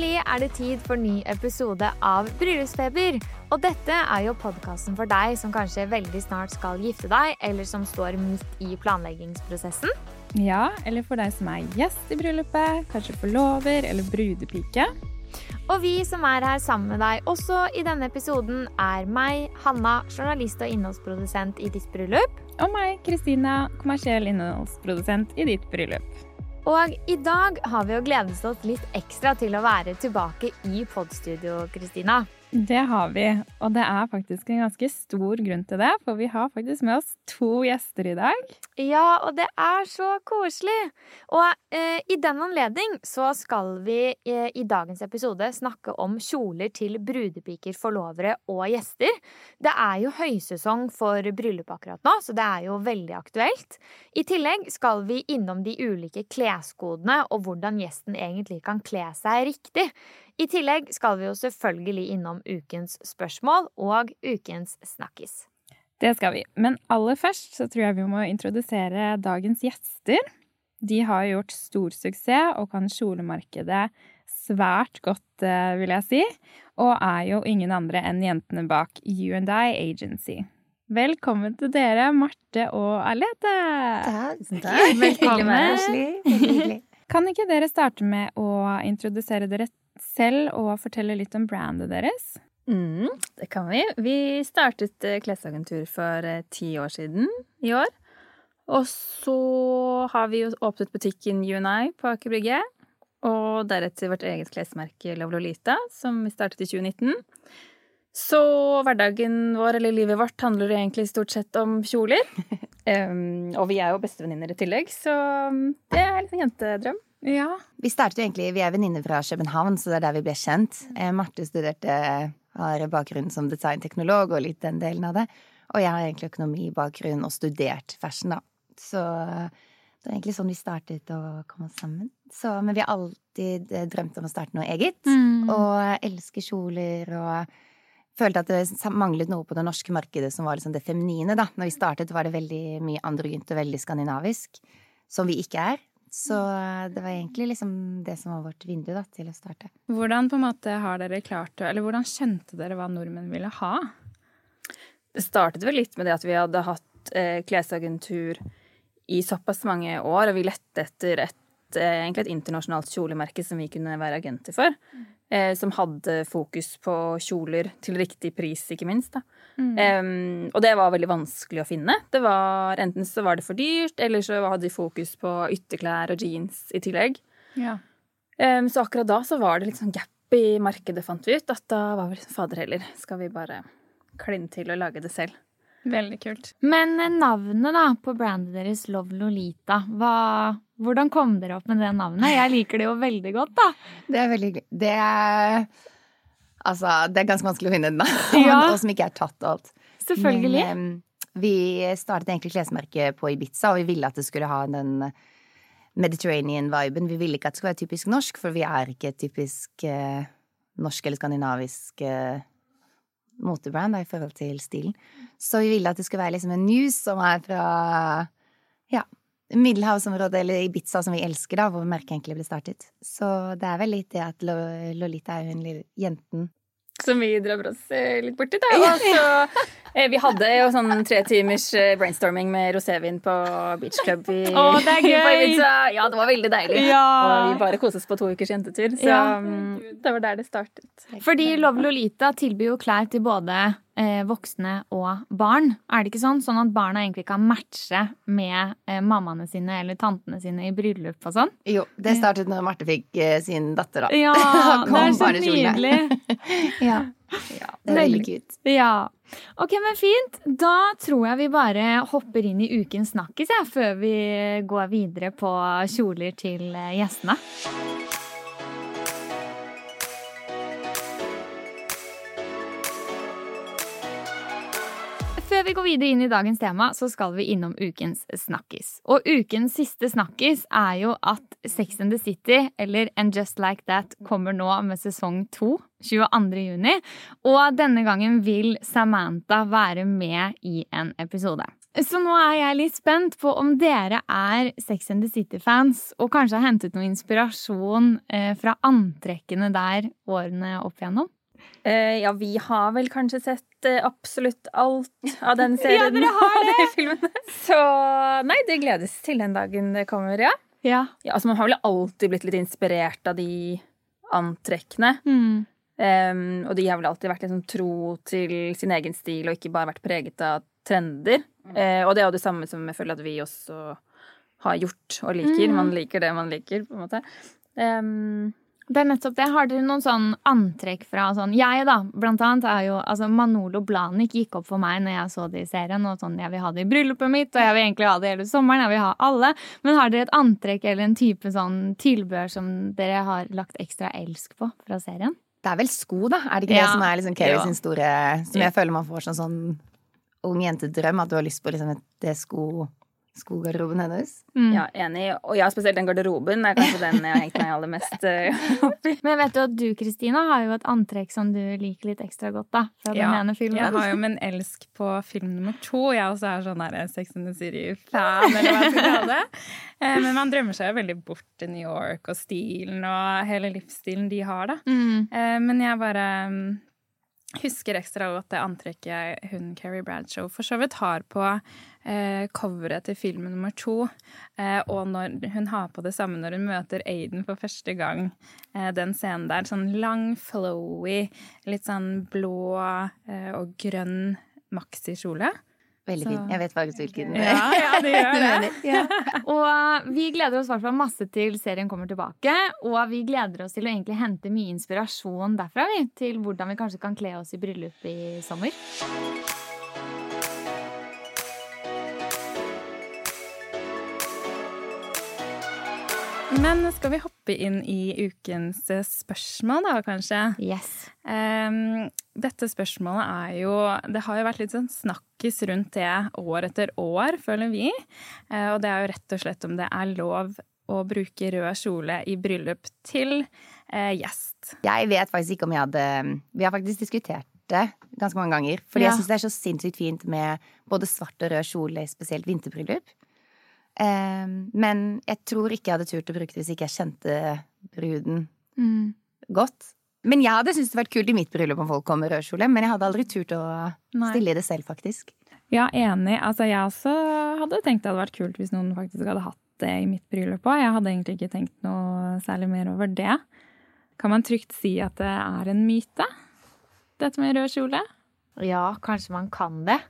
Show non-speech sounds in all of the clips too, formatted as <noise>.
Endelig er det tid for ny episode av Bryllupsfeber. Og dette er jo podkasten for deg som kanskje veldig snart skal gifte deg, eller som står midt i planleggingsprosessen. Ja, eller for deg som er gjest i bryllupet, kanskje forlover eller brudepike. Og vi som er her sammen med deg også i denne episoden, er meg, Hanna, journalist og innholdsprodusent i ditt bryllup. Og meg, Kristina, kommersiell innholdsprodusent i ditt bryllup. Og i dag har vi jo gledet oss litt ekstra til å være tilbake i podstudio, Kristina. Det har vi, og det er faktisk en ganske stor grunn til det, for vi har faktisk med oss to gjester i dag. Ja, og det er så koselig! Og eh, i den anledning så skal vi eh, i dagens episode snakke om kjoler til brudepiker, forlovere og gjester. Det er jo høysesong for bryllup akkurat nå, så det er jo veldig aktuelt. I tillegg skal vi innom de ulike kleskodene og hvordan gjesten egentlig kan kle seg riktig. I tillegg skal vi jo selvfølgelig innom ukens spørsmål og ukens snakkis. Det skal vi. Men aller først så tror jeg vi må introdusere dagens gjester. De har gjort stor suksess og kan kjolemarkedet svært godt, eh, vil jeg si. Og er jo ingen andre enn jentene bak You & I Agency. Velkommen til dere, Marte og Alete. Tusen <laughs> takk. Velkommen. Kan ikke dere starte med å introdusere dere selv og fortelle litt om brandet deres? Mm, det kan vi. Vi startet eh, klesagentur for eh, ti år siden i år. Og så har vi jo åpnet butikken UNI på Aker Brygge. Og deretter vårt eget klesmerke Love Lolita, som vi startet i 2019. Så hverdagen vår, eller livet vårt, handler egentlig stort sett om kjoler. <laughs> um, og vi er jo bestevenninner i tillegg, så um, det er litt en jentedrøm. Ja. Vi startet jo egentlig, vi er venninner fra København, så det er der vi ble kjent. Eh, Marte studerte, har bakgrunn som designteknolog og litt den delen av det. Og jeg har egentlig økonomibakgrunn og studert fashion, da. Så det er egentlig sånn vi startet å komme oss sammen. Så, men vi har alltid eh, drømt om å starte noe eget. Og elsker kjoler og følte at det manglet noe på det norske markedet som var liksom det feminine, da. Når vi startet, var det veldig mye androgynt og veldig skandinavisk. Som vi ikke er. Så det var egentlig liksom det som var vårt vindu da, til å starte. Hvordan på en måte har dere klart Eller hvordan skjønte dere hva nordmenn ville ha? Det startet vel litt med det at vi hadde hatt eh, klesagentur i såpass mange år, og vi lette etter et, eh, egentlig et internasjonalt kjolemerke som vi kunne være agenter for. Eh, som hadde fokus på kjoler til riktig pris, ikke minst. Da. Um, og det var veldig vanskelig å finne. Det var, enten så var det for dyrt, eller så hadde de fokus på ytterklær og jeans i tillegg. Ja. Um, så akkurat da så var det litt sånn gap i markedet, fant vi ut. At da var vi liksom fader heller, skal vi bare kline til og lage det selv. Veldig kult. Men eh, navnet da på brandet deres, Love Lolita, hva, hvordan kom dere opp med det navnet? Jeg liker det jo veldig godt, da. Det er veldig hyggelig. Det er Altså, det er ganske vanskelig å finne et navn, <laughs> Ja. og som ikke er tatt og alt. Selvfølgelig. Men um, vi startet egentlig klesmerket på Ibiza, og vi ville at det skulle ha den Mediterranean-viben. Vi ville ikke at det skulle være typisk norsk, for vi er ikke typisk uh, norsk eller skandinavisk eh, motebrand i forhold til stilen. Så vi ville at det skulle være liksom en news som er fra ja, Middelhavsområdet eller Ibiza, som vi elsker, da, hvor merket egentlig ble startet. Så det er vel litt det at Lolita er hun lille jenten Som vi drømmer oss eh, litt borti, da. Og så, <laughs> eh, vi hadde jo sånn tre timers eh, brainstorming med rosévin på Beach Club i, Å, det er <laughs> gøy! Ja, det var veldig deilig. Ja. Og vi bare koste oss på to ukers jentetur. Så Ja. mm, det var der det startet. Fordi Love Lolita tilbyr jo klær til både voksne og barn. Er det ikke sånn? Sånn at barna egentlig kan matche med eh, mammaene sine eller tantene sine i bryllup og sånn. Jo, det startet når Marte fikk eh, sin datter, da. Ja, <laughs> det er så nydelig. <laughs> Ja. Ja, Det er veldig cute. Ja. Ok, men fint. Da tror jeg vi bare hopper inn i ukens snakkis ja, før vi går videre på kjoler til eh, gjestene. Vi går videre inn i dagens tema, så skal vi innom ukens snakkis. Og ukens siste snakkis er jo at Sex and the City, eller And Just Like That, kommer nå med sesong to 22. juni. Og denne gangen vil Samantha være med i en episode. Så nå er jeg litt spent på om dere er Sex and the City-fans og kanskje har hentet noe inspirasjon eh, fra antrekkene der årene opp igjennom. Eh, ja, vi har vel kanskje sett eh, absolutt alt av den <laughs> serien. har av de filmene. Så nei, det gledes til den dagen det kommer, ja. Ja. ja altså, man har vel alltid blitt litt inspirert av de antrekkene. Mm. Um, og de har vel alltid vært liksom tro til sin egen stil og ikke bare vært preget av trender. Eh, og det er jo det samme som jeg føler at vi også har gjort og liker. Mm. Man liker det man liker, på en måte. Um, Det er nettopp det. Har dere noen sånn antrekk fra sånn Jeg, da, blant annet, er jo Altså, Manolo Blahnik gikk opp for meg når jeg så det i serien, og sånn Jeg vil ha det i bryllupet mitt, og jeg vil egentlig ha det hele sommeren. Jeg vil ha alle. Men har dere et antrekk eller en type sånn tilbehør som dere har lagt ekstra elsk på fra serien? Det er vel sko, da? Er det ikke Ja. det som er liksom Keri sin store Som jeg føler man får sånn sånn ung jente-drøm, at du har lyst på liksom et- det sko, skogarderoben hennes? Mm. ja, enig. Og ja, spesielt den garderoben er kanskje den jeg har hengt meg aller mest eh, <laughs> opp i. Men vet du at du, Kristina, har jo et antrekk som du liker litt ekstra godt, da. Fra den ene filmen. Jeg har jo min elsk på film nummer to. Jeg også er sånn der Sex and the City-fan, eller hva jeg skal kalle det. <laughs> Eh, Men man drømmer seg jo veldig bort til New York og stilen og hele livsstilen de har, da. Mm. Eh, Men jeg bare mm, husker ekstra godt det antrekket hun Carrie Bradshaw for så vidt har på eh, coveret til film nummer to. Eh, og når hun har på det samme når hun møter Aiden for første gang. Eh, den scenen der. Sånn lang, flowy, litt sånn blå eh, og grønn maxikjole. Veldig fin. Jeg vet faktisk hvilken Ja, ja, det <laughs> gjør du det. mener. Ja. <laughs> Og eh, vi gleder oss hvert masse til serien kommer tilbake. Og vi gleder oss til å egentlig hente mye inspirasjon derfra vi, til hvordan vi kanskje kan kle oss i bryllup i sommer. Men skal vi hoppe inn i ukens spørsmål, da, kanskje? Yes. Um, dette spørsmålet er jo Det har jo vært litt sånn snakkis rundt det år etter år, føler vi. Uh, og det er jo rett og slett om det er lov å bruke rød kjole i bryllup til eh, gjest. Jeg vet faktisk ikke om jeg hadde Vi har faktisk diskutert det ganske mange ganger. Fordi Ja. jeg syns det er så sinnssykt fint med både svart og rød kjole spesielt vinterbryllup. Eh, men jeg tror ikke jeg hadde turt å bruke det hvis ikke jeg kjente bruden Mm. godt. Men jeg hadde syntes det hadde vært kult i mitt bryllup om folk kom med rød kjole. Men jeg hadde aldri turt å Nei. stille i det selv, faktisk. Ja, enig. Altså, jeg også hadde tenkt det hadde vært kult hvis noen faktisk hadde hatt det i mitt bryllup òg. Jeg hadde egentlig ikke tenkt noe særlig mer over det. Kan man trygt si at det er en myte, dette med rød kjole? Ja, kanskje man kan det.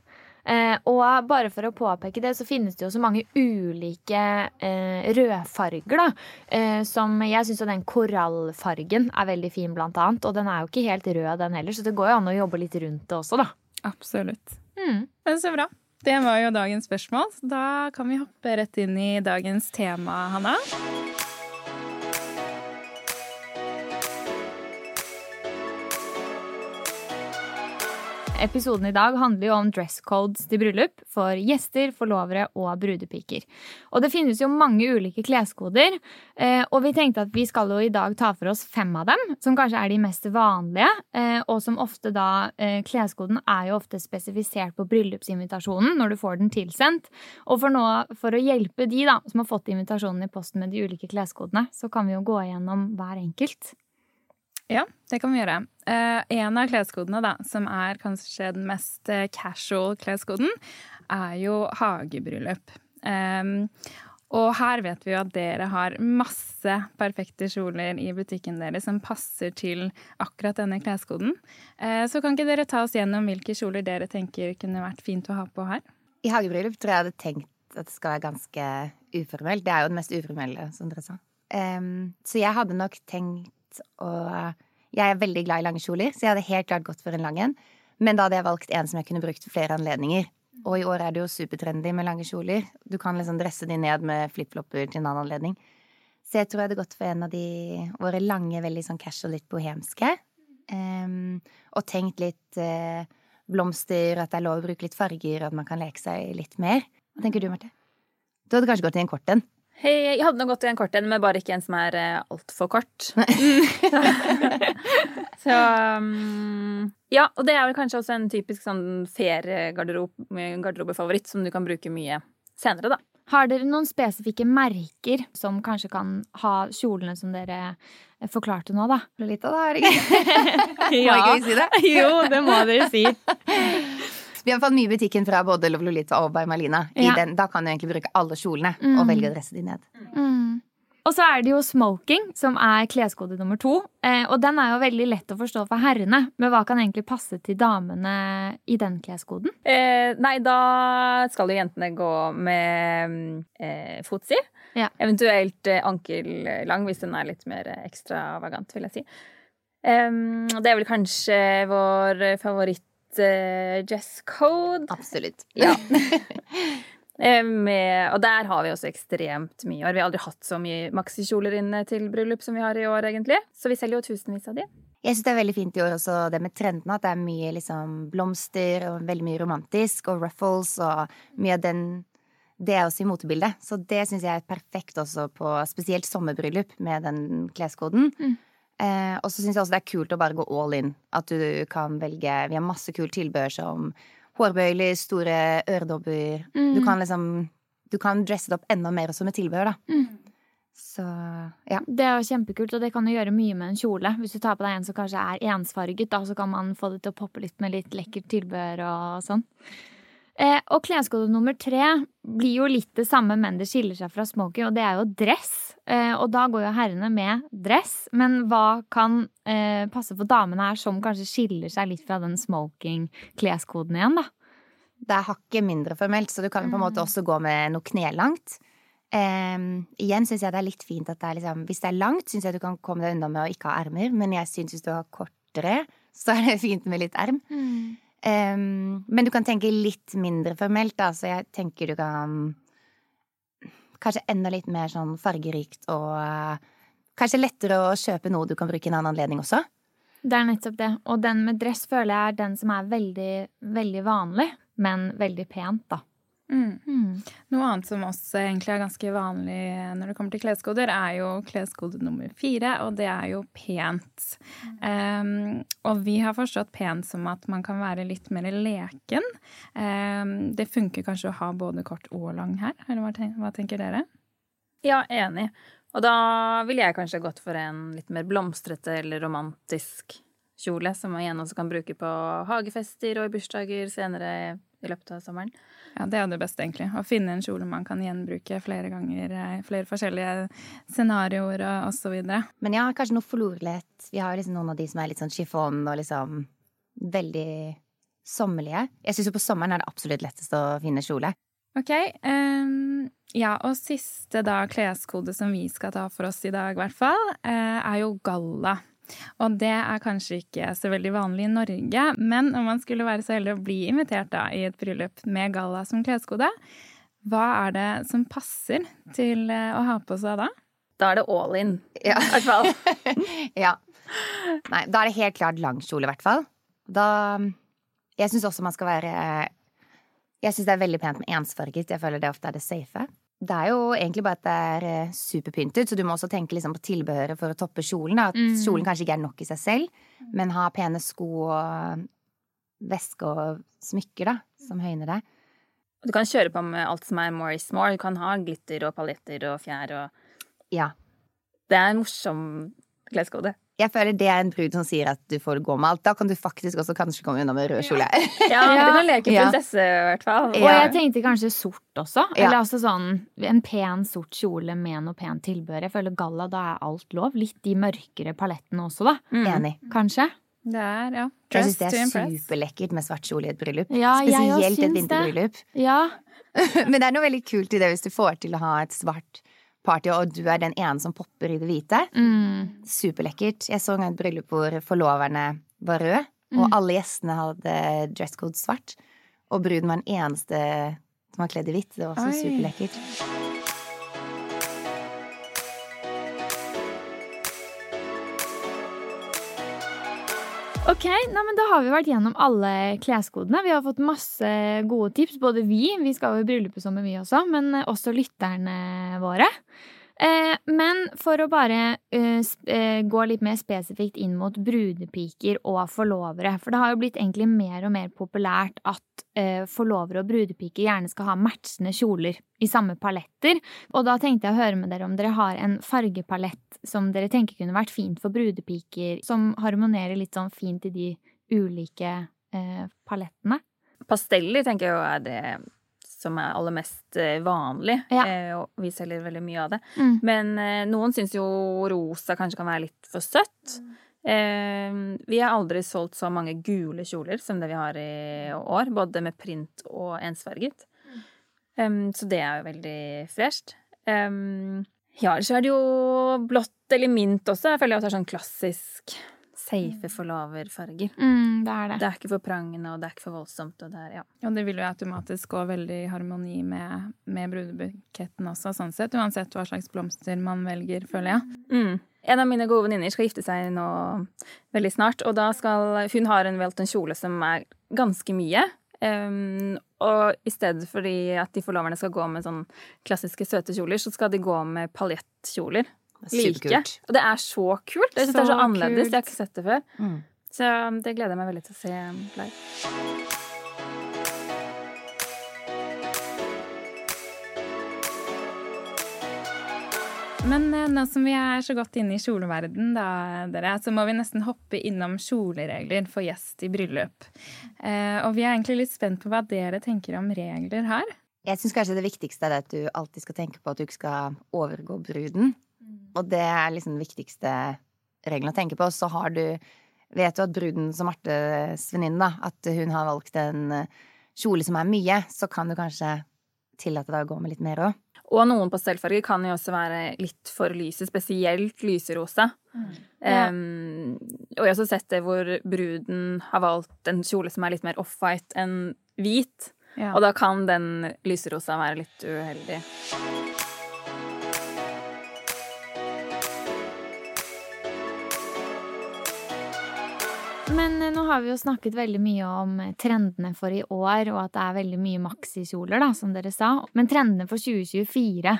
Eh, og bare for å påpeke det, så finnes det jo så mange ulike eh, rødfarger, da. Eh, som jeg syns jo den korallfargen er veldig fin, blant annet. Og den er jo ikke helt rød, den heller, så det går jo an å jobbe litt rundt det også, da. Absolutt. Mm. Men så bra. Det var jo dagens spørsmål. Da kan vi hoppe rett inn i dagens tema, Hanna. Episoden i dag handler jo om dress codes til bryllup for gjester, forlovere og brudepiker. Og det finnes jo mange ulike kleskoder, eh, og vi tenkte at vi skal jo i dag ta for oss fem av dem, som kanskje er de mest vanlige, eh, og som ofte da eh, Kleskoden er jo ofte spesifisert på bryllupsinvitasjonen når du får den tilsendt. Og for nå, for å hjelpe de da, som har fått invitasjonen i posten med de ulike kleskodene, så kan vi jo gå igjennom hver enkelt. Ja, det kan vi gjøre. Uh, en av kleskodene, da, som er kanskje den mest eh, casual kleskoden, er jo hagebryllup. Um, og her vet vi jo at dere har masse perfekte kjoler i butikken deres som passer til akkurat denne kleskoden. Så kan ikke dere ta oss gjennom hvilke kjoler dere tenker kunne vært fint å ha på her? I hagebryllup tror jeg jeg hadde tenkt at det skal være ganske uformelt. Det er jo det mest uformelle, som dere sa. Så jeg hadde nok tenkt å Jeg er veldig glad i lange kjoler, så jeg hadde helt klart gått for en lang en. Men da hadde jeg valgt en som jeg kunne brukt for flere anledninger. Og i år er det jo supertrendy med lange kjoler. Du kan liksom dresse de ned med flipflopper til en annen anledning. Så jeg tror jeg hadde gått for en av de våre lange, veldig sånn casual, litt bohemske. Um, og tenkt litt uh, blomster, at det er lov å bruke litt farger, og at man kan leke seg litt mer. Hva tenker du, Marte? Du hadde kanskje gått i en kort en? Hei, jeg hadde nå gått i en kort en, men bare ikke en som er uh, altfor kort. <laughs> så um, Ja, og det er vel kanskje også en typisk sånn feriegarderobefavoritt som du kan bruke mye senere, da. Har dere noen spesifikke merker som kanskje kan ha kjolene som dere forklarte nå, da? Lolita, da, herregud. <laughs> ja. Må ikke vi si det? <laughs> jo, det må dere si. Vi har fått mye i butikken fra både Love Lolita og By Marlina. Ja. Den, da kan du egentlig bruke alle kjolene mm. og velge å dresse de ned. Mm. Og så er det jo smoking, som er kleskode nummer to. Eh, og den er jo veldig lett å forstå for herrene. Men hva kan egentlig passe til damene i den kleskoden? Eh, nei, da skal jo jentene gå med eh, fotsi. Ja. Eventuelt eh, ankellang, hvis den er litt mer ekstravagant, vil jeg si. Det er vel kanskje vår favoritt uh, Jess Code. Absolutt. Ja. <laughs> Med, og der har vi også ekstremt mye år. Vi har aldri hatt så mye maxikjoler inne til bryllup som vi har i år, egentlig. Så vi selger jo tusenvis av de. Jeg syns det er veldig fint i år også det med trendene. At det er mye liksom blomster og veldig mye romantisk. Og ruffles og mye av den Det er også i motebildet. Så det syns jeg er perfekt også på spesielt sommerbryllup med den kleskoden. Mm. Eh, og så syns jeg også det er kult å bare gå all in. At du kan velge Vi har masse kult tilbehør som hårbøyler, store øredobber. Mm. Du kan liksom Du kan dresse det opp enda mer som et tilbehør, da. Mm. Så ja. Det er jo kjempekult, og det kan du gjøre mye med en kjole. Hvis du tar på deg en som kanskje er ensfarget, da, så kan man få det til å poppe litt med litt lekkert tilbehør og sånn. Eh, og kleskode nummer tre blir jo litt det samme, men det skiller seg fra smoking, og det er jo dress. Eh, og da går jo herrene med dress, men hva kan eh, passe for damene her som kanskje skiller seg litt fra den smoking-kleskoden igjen, da? Det er hakket mindre formelt, så du kan på en måte mm. også gå med noe knelangt. Um, igjen syns jeg det er litt fint at det er liksom Hvis det er langt, syns jeg du kan komme deg unna med å ikke ha ermer, men jeg syns hvis du har kortere, så er det fint med litt erm. Mm. Um, men du kan tenke litt mindre formelt, da, så jeg tenker du kan Kanskje enda litt mer sånn fargerikt og uh, kanskje lettere å kjøpe noe du kan bruke i en annen anledning også. Det er nettopp det. Og den med dress føler jeg er den som er veldig, veldig vanlig, men veldig pent, da. Mm. Mm. Noe annet som også egentlig er ganske vanlig når det kommer til kleskoder, er jo kleskode nummer fire, og det er jo pent. Mm. Um, og vi har forstått pent som at man kan være litt mer leken. Um, det funker kanskje å ha både kort og lang her, eller hva, tenker, hva tenker dere? Ja, enig. Og da ville jeg kanskje gått for en litt mer blomstrete eller romantisk kjole, som man igjen også kan bruke på hagefester og i bursdager senere i løpet av sommeren. Ja, det er jo det beste, egentlig. Å finne en kjole man kan gjenbruke flere ganger. Eh, flere forskjellige scenarioer og osv. Men ja, kanskje noe florlett. Vi har liksom noen av de som er litt sånn chiffon og liksom veldig sommerlige. Jeg syns jo på sommeren er det absolutt lettest å finne kjole. Ok. Um, ja, og siste da kleskode som vi skal ta for oss i dag, i hvert fall, uh, er jo galla. Og det er kanskje ikke så veldig vanlig i Norge, men om man skulle være så heldig å bli invitert da i et bryllup med galla som kleskode, hva er det som passer til eh, å ha på seg da? Da er det all in, ja. i hvert fall. <laughs> ja. Nei, da er det helt klart lang kjole, i hvert fall. Da Jeg syns også man skal være Jeg syns det er veldig pent med ensfarget. Jeg føler det ofte er det safe. Det er jo egentlig bare at det er eh, superpyntet, så du må også tenke liksom på tilbehøret for å toppe kjolen. At mm. kjolen kanskje ikke er nok i seg selv, men ha pene sko og veske og smykker da, som høyner det. Du kan kjøre på med alt som er more is more. Du kan ha glitter og paljetter og fjær og Ja. Det er en morsom kleskode. Jeg føler det er en brud som sier at du får gå med alt. Da kan du faktisk også kanskje komme unna med rød kjole. Ja, <laughs> ja, du kan leke prinsesse i hvert fall. Og jeg tenkte kanskje sort også. Eller altså sånn en pen sort kjole med noe pent tilbehør. Jeg føler galla, da er alt lov. Litt de mørkere palettene også, da. Mm. Enig. Kanskje. Det er, ja. Jeg syns det er superlekkert med svart kjole i et bryllup. Ja, Spesielt et vinterbryllup. Ja. <laughs> Men det er noe veldig kult i det hvis du får til å ha et svart party, og du er den ene som popper i det hvite. Mm. Superlekkert. Jeg så en gang et bryllup hvor forloverne var røde, og alle gjestene hadde dresscode svart. Og bruden var den eneste som var kledd i hvitt. Det var også Oi. superlekkert. Ok, nei, men Da har vi vært gjennom alle kleskodene. Vi har fått masse gode tips. Både vi, vi skal jo i bryllupet sammen vi også, men også lytterne våre. Eh, men for å bare eh, eh, gå litt mer spesifikt inn mot brudepiker og forlovere. For det har jo blitt egentlig mer og mer populært at forlovere og brudepiker gjerne skal ha matchende kjoler i samme paletter. Og da tenkte jeg å høre med dere om dere har en fargepalett som dere tenker kunne vært fint for brudepiker, som harmonerer litt sånn fint i de ulike palettene. Pasteller tenker jeg jo er det som er aller mest eh, vanlig, Ja. eh, og vi selger veldig mye av det. Mm. Men eh, noen syns jo rosa kanskje kan være litt for søtt. Mm. vi har aldri solgt så mange gule kjoler som det vi har i år, både med print og ensfarget. Mm. så det er jo veldig fresht. Ja, ellers er det jo blått eller mint også. Jeg føler at det er sånn klassisk safe forloverfarger. Mm, det er det. Det er ikke for prangende, og det er ikke for voldsomt. Og det er, ja. Og det vil jo automatisk gå veldig i harmoni med, med brudebuketten også, sånn sett. Uansett hva slags blomster man velger, føler jeg. Mm. En av mine gode venninner skal gifte seg nå veldig snart, og da skal Hun har en valgt en kjole som er ganske mye. Um, og i stedet for at de forloverne skal gå med sånn klassiske søte kjoler, så skal de gå med paljettkjoler. Like. Og det er så kult! Jeg syns det er så annerledes. kult. Jeg har ikke sett det før. Mm. Så det gleder jeg meg veldig til å se live. Men eh, nå som vi er så godt inne i kjoleverden, da, dere, så må vi nesten hoppe innom kjoleregler for gjest i bryllup. Eh, og vi er egentlig litt spent på hva dere tenker om regler her. Jeg syns kanskje det viktigste er at du alltid skal tenke på at du ikke skal overgå bruden. Og det er liksom den viktigste regelen å tenke på. Så har du Vet du at bruden, som Martes venninne, da, at hun har valgt en eh, kjole som er mye, så kan du kanskje tillate deg å gå med litt mer òg. Og noen pastellfarger kan jo også være litt for lyse, spesielt lyserosa. Ja. Um, og jeg har også sett det hvor bruden har valgt en kjole som er litt mer off-white enn hvit. Ja. Og da kan den lyserosa være litt uheldig. Men eh, nå har vi jo snakket veldig mye om eh, trendene for i år, og at det er veldig mye maxikjoler, da, som dere sa. Men trendene for 2024,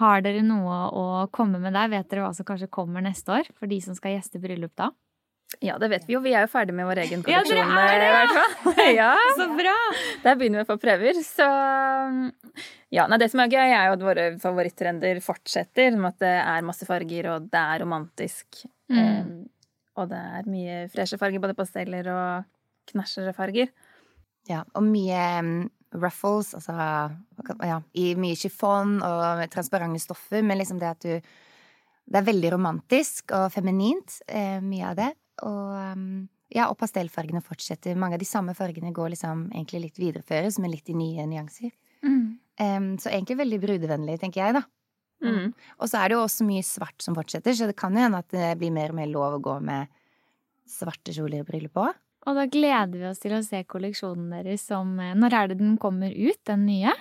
har dere noe å komme med der? Vet dere hva som kanskje kommer neste år, for de som skal gjeste bryllup da? Ja, det vet vi jo. Vi er jo ferdig med vår egen Ja, dere er det, ja. <laughs> ja. <laughs> Så bra! Der begynner vi å få prøver, så Ja, nei, det som er gøy, er jo at våre favorittrender fortsetter. At det er masse farger, og det er romantisk. Mm. Og det er mye freshe farger, både pasteller og knæsjere farger. Ja, og mye mm, ruffles, altså ja, i mye chiffon og transparente stoffer, men liksom det at du Det er veldig romantisk og feminint, eh, mye av det. Og mm, ja, og pastellfargene fortsetter. Mange av de samme fargene går liksom egentlig litt videreføres, men litt i nye nyanser. Em, så egentlig veldig brudevennlig, tenker jeg, da. Mm. Og så er det jo også mye svart som fortsetter, så det kan jo hende at det blir mer og mer lov å gå med svarte kjoler i bryllupet òg. Og da gleder vi oss til å se kolleksjonen deres som eh, Når er det den kommer ut, den nye?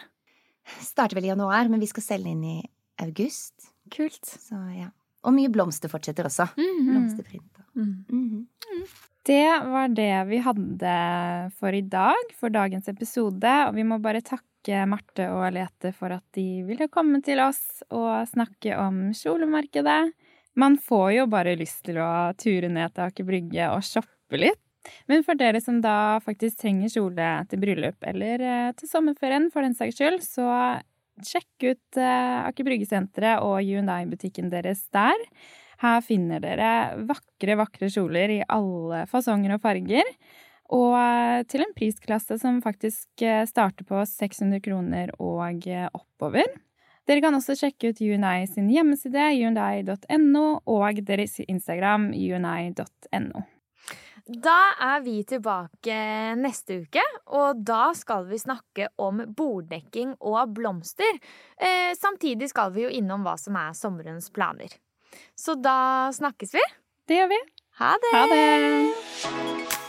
Starter vel i januar, men vi skal selge inn i august. Kult. Så ja. Og mye blomster fortsetter også. Mhm. Blomsterprint. Mm. Mm. -hmm. Det var det vi hadde for i dag, for dagens episode. Og vi må bare takke Marte og Alete for at de ville komme til oss og snakke om kjolemarkedet. Man får jo bare lyst til å ture ned til Aker Brygge og shoppe litt. Men for dere som da faktisk trenger kjole til bryllup eller eh, til sommerferien for den saks skyld, så sjekk ut eh, Aker Brygge-senteret og UNI-butikken deres der. Her finner dere vakre, vakre kjoler i alle fasonger og farger. Og eh, til en prisklasse som faktisk eh, starter på 600 kroner og eh, oppover. Dere kan også sjekke ut UNI sin hjemmeside, uni.no, og deres Instagram, uni.no. Da er vi tilbake neste uke, og da skal vi snakke om borddekking og blomster. Eh, samtidig skal vi jo innom hva som er sommerens planer. Så da snakkes vi. Det gjør vi. Ha det! Ha det!